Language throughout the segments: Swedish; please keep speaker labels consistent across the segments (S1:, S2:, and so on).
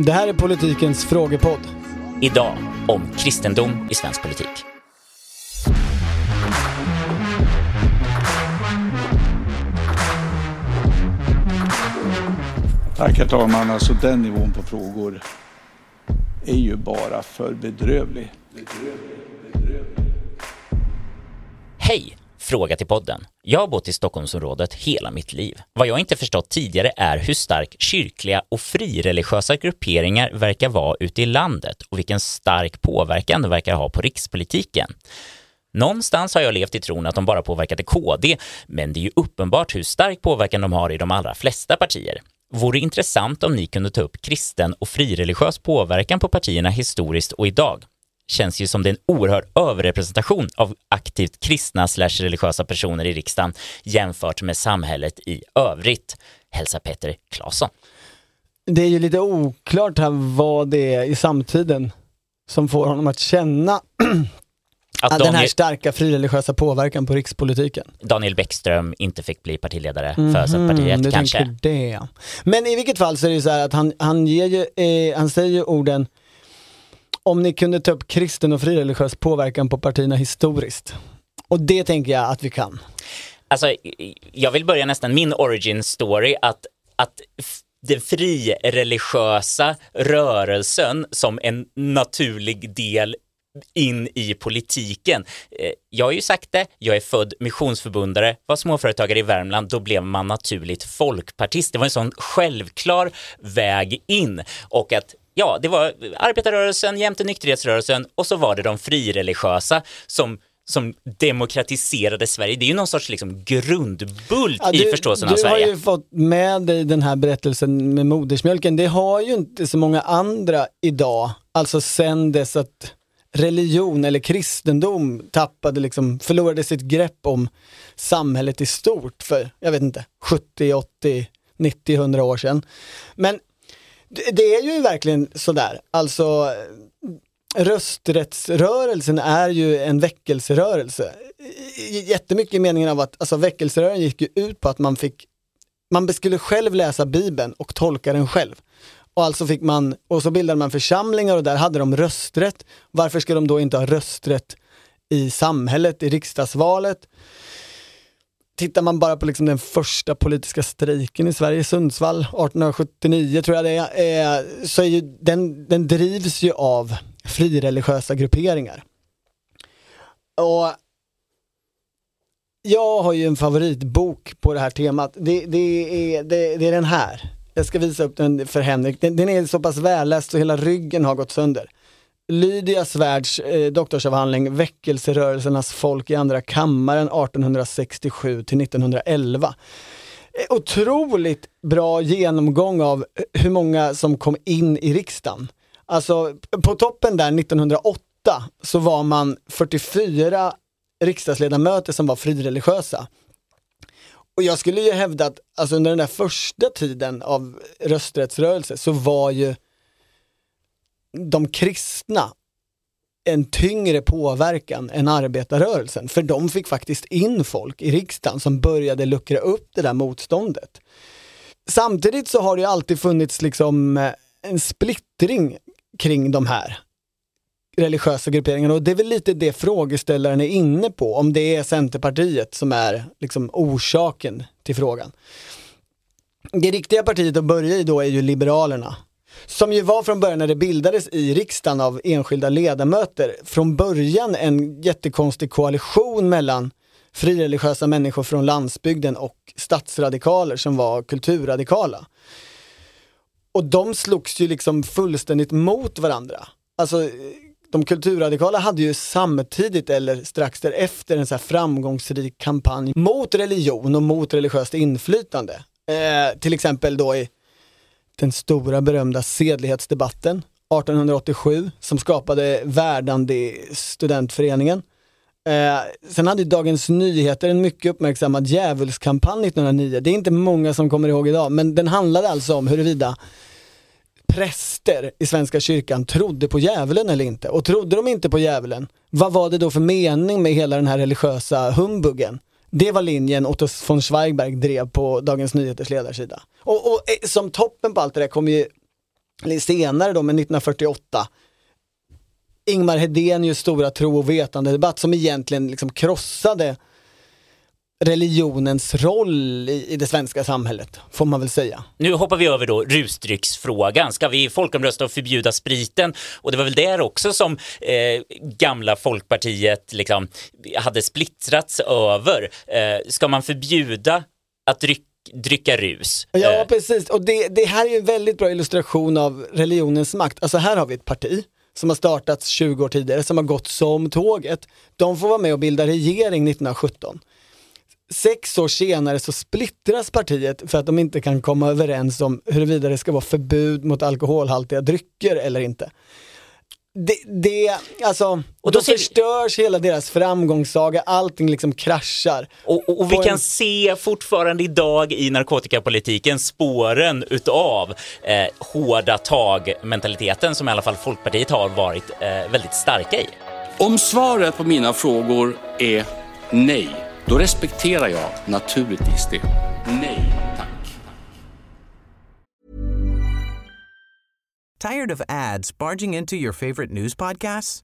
S1: Det här är politikens frågepodd.
S2: Idag om kristendom i svensk politik.
S3: Tack herr talman. Alltså den nivån på frågor är ju bara för bedrövlig.
S2: Hej! Fråga till podden. Jag har bott i Stockholmsområdet hela mitt liv. Vad jag inte förstått tidigare är hur stark kyrkliga och frireligiösa grupperingar verkar vara ute i landet och vilken stark påverkan de verkar ha på rikspolitiken. Någonstans har jag levt i tron att de bara påverkade KD, men det är ju uppenbart hur stark påverkan de har i de allra flesta partier. Vore intressant om ni kunde ta upp kristen och frireligiös påverkan på partierna historiskt och idag. Känns ju som det är en oerhörd överrepresentation av aktivt kristna slash religiösa personer i riksdagen jämfört med samhället i övrigt. Hälsa Petter Claesson.
S1: Det är ju lite oklart här vad det är i samtiden som får honom att känna
S2: Att
S1: den här
S2: Daniel,
S1: starka frireligiösa påverkan på rikspolitiken.
S2: Daniel Bäckström inte fick bli partiledare för Centerpartiet
S1: Mhm, du
S2: kanske.
S1: det. Men i vilket fall så är det ju så här att han, han, ger ju, eh, han säger ju orden om ni kunde ta upp kristen och frireligiös påverkan på partierna historiskt. Och det tänker jag att vi kan.
S2: Alltså, jag vill börja nästan min origin story att, att den frireligiösa rörelsen som en naturlig del in i politiken. Eh, jag har ju sagt det, jag är född missionsförbundare, var småföretagare i Värmland, då blev man naturligt folkpartist. Det var en sån självklar väg in och att ja, det var arbetarrörelsen jämte nykterhetsrörelsen och så var det de frireligiösa som som demokratiserade Sverige. Det är ju någon sorts liksom grundbult
S1: Ja,
S2: i förståelsen av
S1: du
S2: Sverige.
S1: har ju fått med dig den här berättelsen med modersmjölken. Det har ju inte så många andra idag, alltså sen dess att religion eller kristendom tappade liksom, förlorade sitt grepp om samhället i stort för, jag vet inte, 70, 80, 90, 100 år sedan. Men det, är ju verkligen sådär, alltså rösträttsrörelsen är ju en väckelserörelse. Jättemycket i meningen av att alltså, väckelserörelsen gick ju ut på att man fick, man skulle själv läsa bibeln och tolka den själv. Och alltså fick man, och så bildade man församlingar och där hade de rösträtt. Varför ska de då inte ha rösträtt i samhället, i riksdagsvalet? Tittar man bara på liksom den första politiska strejken i Sverige, Sundsvall 1879 tror jag det är, eh, så är ju, den, den drivs ju av frireligiösa grupperingar. Och jag har ju en favoritbok på det här temat. Det, det, är, det, det är den här. Jag ska visa upp den för Henrik. Den, den är så pass välläst så hela ryggen har gått sönder. Lydia Svärds eh, doktorsavhandling Väckelserörelsernas folk i andra kammaren 1867 till 1911. Eh, otroligt bra genomgång av hur många som kom in i riksdagen. Alltså på toppen där 1908 så var man 44 riksdagsledamöter som var frireligiösa. Och jag skulle ju hävda att alltså under den där första tiden av rösträttsrörelse så var ju de kristna en tyngre påverkan än arbetarrörelsen. För de fick faktiskt in folk i riksdagen som började luckra upp det där motståndet. Samtidigt så har det ju alltid funnits liksom eh, en splittring kring de här religiösa grupperingarna och det är väl lite det frågeställaren är inne på, om det är Centerpartiet som är liksom orsaken till frågan. Det riktiga partiet att börja i då är ju Liberalerna. Som ju var från början när det bildades i riksdagen av enskilda ledamöter, från början en jättekonstig koalition mellan frireligiösa människor från landsbygden och statsradikaler som var kulturradikala. Och de slogs ju liksom fullständigt mot varandra. Alltså de kulturradikala hade ju samtidigt eller strax därefter en så här framgångsrik kampanj mot religion och mot religiöst inflytande. Eh, till exempel då i den stora berömda sedlighetsdebatten 1887 som skapade Verdandi studentföreningen. Eh, sen hade Dagens Nyheter en mycket uppmärksammad djävulskampanj 1909. Det är inte många som kommer ihåg idag, men den handlade alltså om huruvida präster i Svenska kyrkan trodde på djävulen eller inte. Och trodde de inte på djävulen, vad var det då för mening med hela den här religiösa humbuggen? Det var linjen Otto von Zweigbergk drev på Dagens Nyheters ledarsida. Och, och eh, som toppen på allt det där kommer ju senare då, med 1948, Ingmar Hedenius stora tro och vetande debatt som egentligen liksom krossade religionens roll i, i, det svenska samhället, får man väl säga.
S2: Nu hoppar vi över då rusdrycksfrågan. Ska vi folkomrösta och förbjuda spriten? Och det var väl där också som eh, gamla Folkpartiet liksom hade splittrats över. Eh, ska man förbjuda att drycka dricka rus.
S1: Ja, eh. precis. Och det, det här är en väldigt bra illustration av religionens makt. Alltså här har vi ett parti som har startats 20 år tidigare, som har gått som tåget. De får vara med och bilda regering 1917 sex år senare så splittras partiet för att de inte kan komma överens om huruvida det ska vara förbud mot alkoholhaltiga drycker eller inte. Det, det, alltså, och då, då förstörs vi... hela deras framgångssaga, allting liksom kraschar.
S2: Och, och, och vi kan en... se fortfarande idag i narkotikapolitiken spåren utav eh, hårda tag-mentaliteten som i alla fall Folkpartiet har varit eh, väldigt starka i.
S4: Om svaret på mina frågor är nej, då respekterar jag naturligtvis det. Nej, tack.
S5: Tired of ads barging into your favorite news podcasts?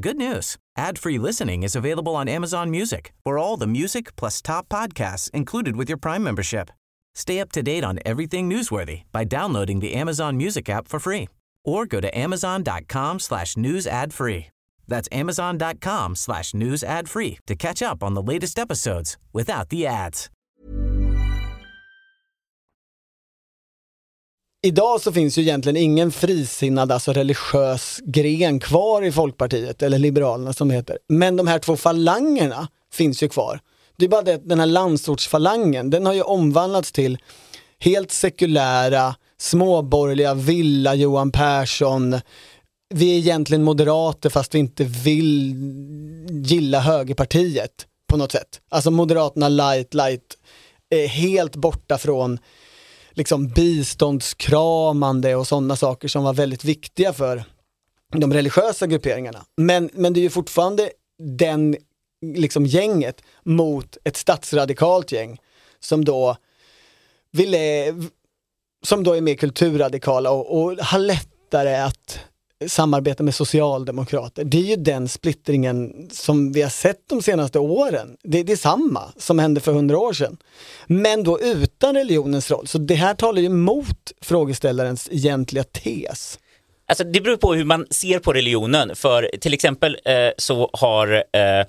S5: Good news. Ad-free listening is available on Amazon Music for all the music plus top podcasts included with your Prime membership. Stay up to date on everything newsworthy by downloading the Amazon Music app for free or go to amazon.com slash news ad free. That's amazon.com slash news ad free to catch up on the latest episodes without the ads.
S1: Idag så finns ju egentligen ingen frisinnad, alltså religiös gren kvar i Folkpartiet, eller Liberalerna som det heter. Men de här två falangerna finns ju kvar. Det är bara det att den här landsortsfalangen, den har ju omvandlats till helt sekulära, småborgerliga, villa Johan Persson, vi är egentligen moderater fast vi inte vill gilla högerpartiet på något sätt. Alltså Moderaterna light, light, är helt borta från liksom biståndskramande och sådana saker som var väldigt viktiga för de religiösa grupperingarna. Men, men det är ju fortfarande den liksom gänget mot ett statsradikalt gäng som då ville, eh, som då är mer kulturradikala och, och har lättare att samarbeta med socialdemokrater. Det är ju den splittringen som vi har sett de senaste åren. Det, det är samma som hände för hundra år sedan. Men då utan religionens roll. Så det här talar ju emot frågeställarens egentliga tes.
S2: Alltså det beror på hur man ser på religionen. För till exempel eh, så har eh,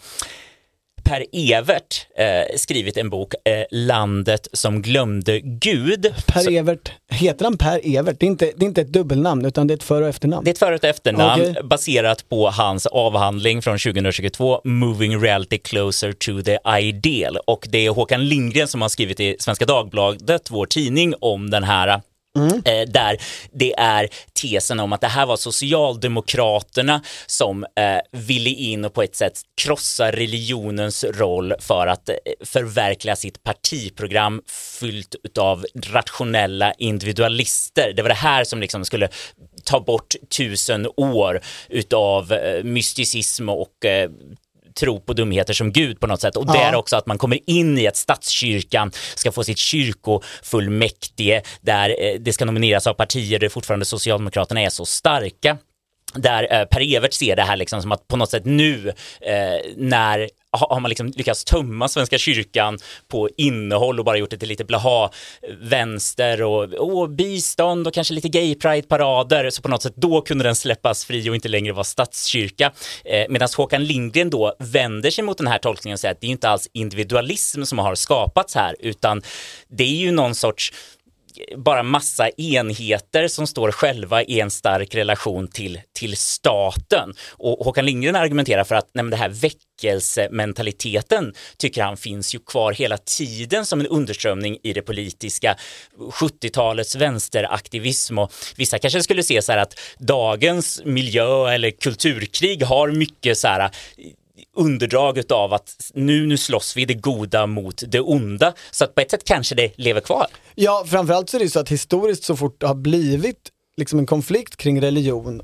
S2: Per Evert eh, skrivit en bok, eh, Landet som glömde Gud.
S1: Per så, Evert, heter han Per Evert? Det är, inte, det är inte ett dubbelnamn utan det är ett för och efternamn.
S2: Det är ett för och efternamn okay. baserat på hans avhandling från 2022, Moving Reality Closer to the Ideal. Och det är Håkan Lindgren som har skrivit i Svenska Dagbladet, vår tidning, om den här Mm. Eh, där det är tesen om att det här var Socialdemokraterna som eh, ville in och på ett sätt krossa religionens roll för att eh, förverkliga sitt partiprogram fyllt av rationella individualister. Det var det här som liksom skulle ta bort tusen år utav eh, mysticism och eh, tro på dumheter som Gud på något sätt. Och ja. det är också att man kommer in i att statskyrkan ska få sitt kyrkofullmäktige där eh, det ska nomineras av partier där fortfarande Socialdemokraterna är så starka där eh, Per Evert ser det här liksom som att på något sätt nu eh, när har man liksom lyckats tömma Svenska kyrkan på innehåll och bara gjort det till lite blaha eh, vänster och, och bistånd och kanske lite gay pride-parader. Så på något sätt då kunde den släppas fri och inte längre vara statskyrka. Eh, Medan Håkan Lindgren då vänder sig mot den här tolkningen och säger att det är inte alls individualism som har skapats här utan det är ju någon sorts bara massa enheter som står själva i en stark relation till, till staten. Och Håkan Lindgren argumenterar för att nej, det här väckelsementaliteten tycker han finns ju kvar hela tiden som en underströmning i det politiska 70-talets vänsteraktivism och vissa kanske skulle se så här att dagens miljö eller kulturkrig har mycket så här underdraget av att nu, nu slåss vi det goda mot det onda. Så att på ett sätt kanske det lever kvar.
S1: Ja, framförallt så är det så att historiskt så fort det har blivit liksom en konflikt kring religion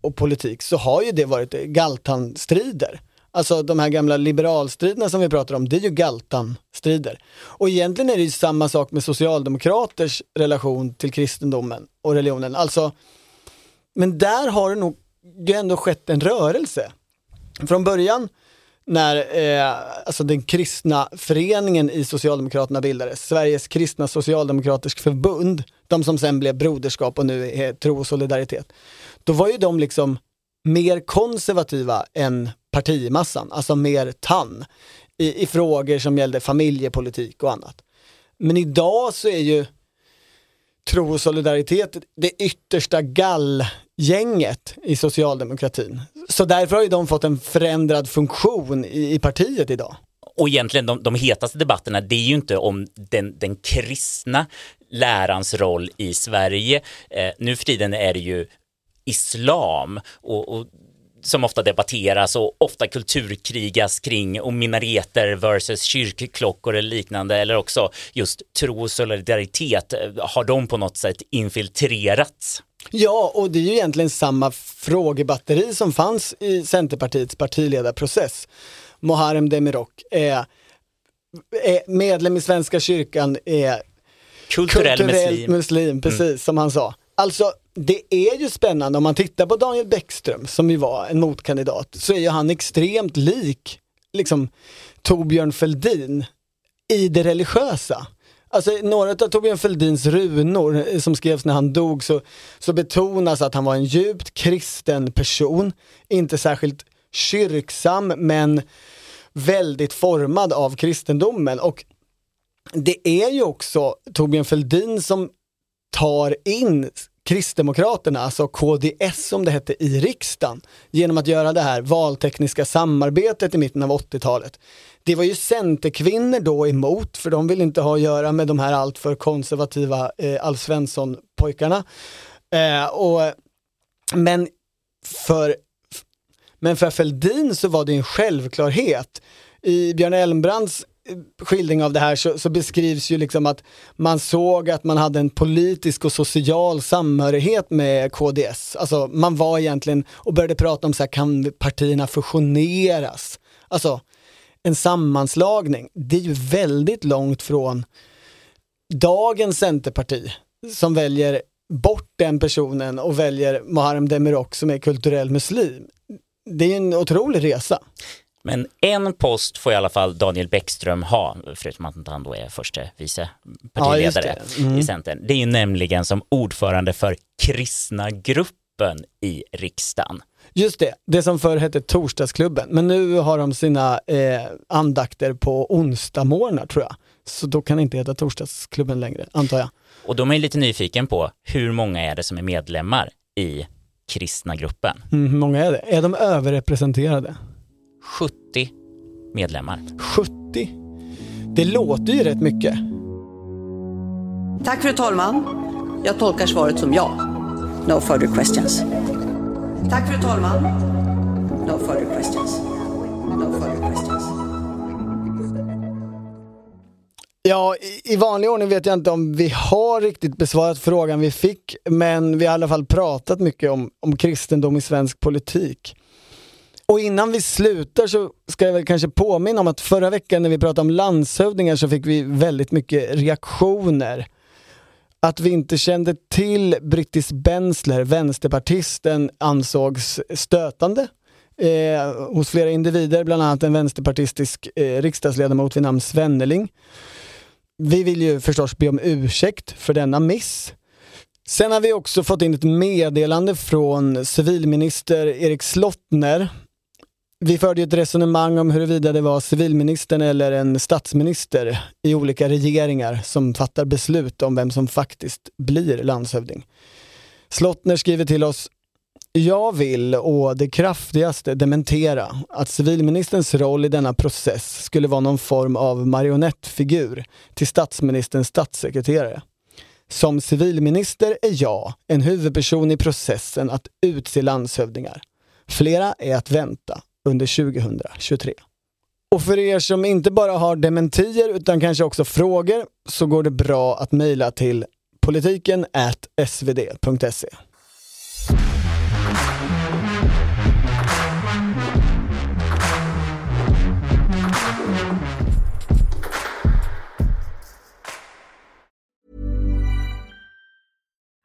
S1: och politik så har ju det varit Galtan-strider. Alltså de här gamla liberalstriderna som vi pratar om, det är ju Galtan-strider. Och egentligen är det ju samma sak med socialdemokraters relation till kristendomen och religionen. Alltså Men där har det nog ändå skett en rörelse. Från början när eh, alltså den kristna föreningen i Socialdemokraterna bildades, Sveriges kristna socialdemokratiska förbund, de som sen blev Broderskap och nu är Tro och solidaritet, då var ju de liksom mer konservativa än partimassan, alltså mer tann i, i frågor som gällde familjepolitik och annat. Men idag så är ju Tro och solidaritet det yttersta gallgänget i socialdemokratin. Så därför har ju de fått en förändrad funktion i, i partiet idag.
S2: Och egentligen de, de hetaste debatterna, det är ju inte om den, den kristna lärans roll i Sverige. Eh, nu för tiden är det ju islam och, och som ofta debatteras och ofta kulturkrigas kring och minareter versus kyrkklockor eller liknande eller också just tro och solidaritet. Har de på något sätt infiltrerats?
S1: Ja, och det är ju egentligen samma frågebatteri som fanns i Centerpartiets partiledarprocess. Muharrem Demirok är, är medlem i Svenska kyrkan, är
S2: kulturell, kulturell muslim.
S1: muslim, precis mm. som han sa. Alltså det är ju spännande om man tittar på Daniel Bäckström som ju var en motkandidat så är ju han extremt lik liksom Torbjörn Fälldin i det religiösa. Alltså några av Torbjörn Fälldins runor eh, som skrevs när han dog så, så betonas att han var en djupt kristen person, inte särskilt kyrksam men väldigt formad av kristendomen och det är ju också Torbjörn Fälldin som tar in Kristdemokraterna, alltså KDS som det hette i riksdagen, genom att göra det här valtekniska samarbetet i mitten av 80-talet. Det var ju Centerkvinnor då emot, för de vill inte ha att göra med de här alltför konservativa eh, Alf Svensson-pojkarna. Eh, men, för, men för Fälldin så var det en självklarhet. I Björn Elmbrands skildring av det här så, så, beskrivs ju liksom att man såg att man hade en politisk och social samhörighet med KDS. Alltså man var egentligen och började prata om så här, kan partierna fusioneras? Alltså en sammanslagning. Det är ju väldigt långt från dagens Centerparti som väljer bort den personen och väljer Muharrem Demirok som är kulturell muslim. Det är en otrolig resa.
S2: Men en post får i alla fall Daniel Bäckström ha, förutom att han då är första vice partiledare ja, mm. i Centern. Det är ju nämligen som ordförande för kristna gruppen i riksdagen.
S1: Just det, det som förr hette Torsdagsklubben, men nu har de sina eh, andakter på onsdagsmorgnar tror jag. Så då kan det inte heta Torsdagsklubben längre, antar jag.
S2: Och då är man lite nyfiken på hur många är det som är medlemmar i kristna gruppen?
S1: Mm, hur många är det? Är de överrepresenterade?
S2: 70 medlemmar.
S1: 70? Det låter ju rätt mycket.
S6: Tack fru talman. Jag tolkar svaret som ja. No further questions. Tack fru talman. No further questions. No further questions.
S1: Ja, i vanlig ordning vet jag inte om vi har riktigt besvarat frågan vi fick, men vi har i alla fall pratat mycket om, om kristendom i svensk politik. Och innan vi slutar så ska jag väl kanske påminna om att förra veckan när vi pratade om landshövdingar så fick vi väldigt mycket reaktioner. Att vi inte kände till Brittis Bensler, vänsterpartisten, ansågs stötande eh, hos flera individer, bland annat en vänsterpartistisk eh, riksdagsledamot vid namn Svenneling. Vi vill ju förstås be om ursäkt för denna miss. Sen har vi också fått in ett meddelande från civilminister Erik Slottner vi förde ett resonemang om huruvida det var civilministern eller en statsminister i olika regeringar som fattar beslut om vem som faktiskt blir landshövding. Slottner skriver till oss jag vill å det kraftigaste dementera att civilministerns roll i denna process skulle vara någon form av marionettfigur till statsministerns statssekreterare. Som civilminister är jag en huvudperson i processen att utse landshövdingar. Flera är att vänta under 2023. Och för er som inte bara har dementier utan kanske också frågor så går det bra att mejla till politiken svd.se.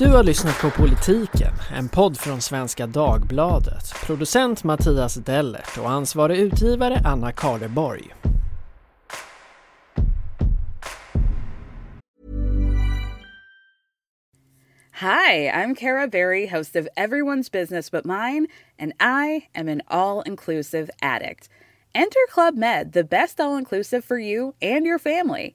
S7: Du har lyssnat på Politiken, en podd från Svenska Dagbladet. Producent Mattias Dellert och ansvarig utgivare Anna Karleborg.
S8: Hi, I'm Kara Berry, host of Everyone's Business But Mine, and I am an all inclusive addict. Enter Club Med, the best all inclusive for you and your family.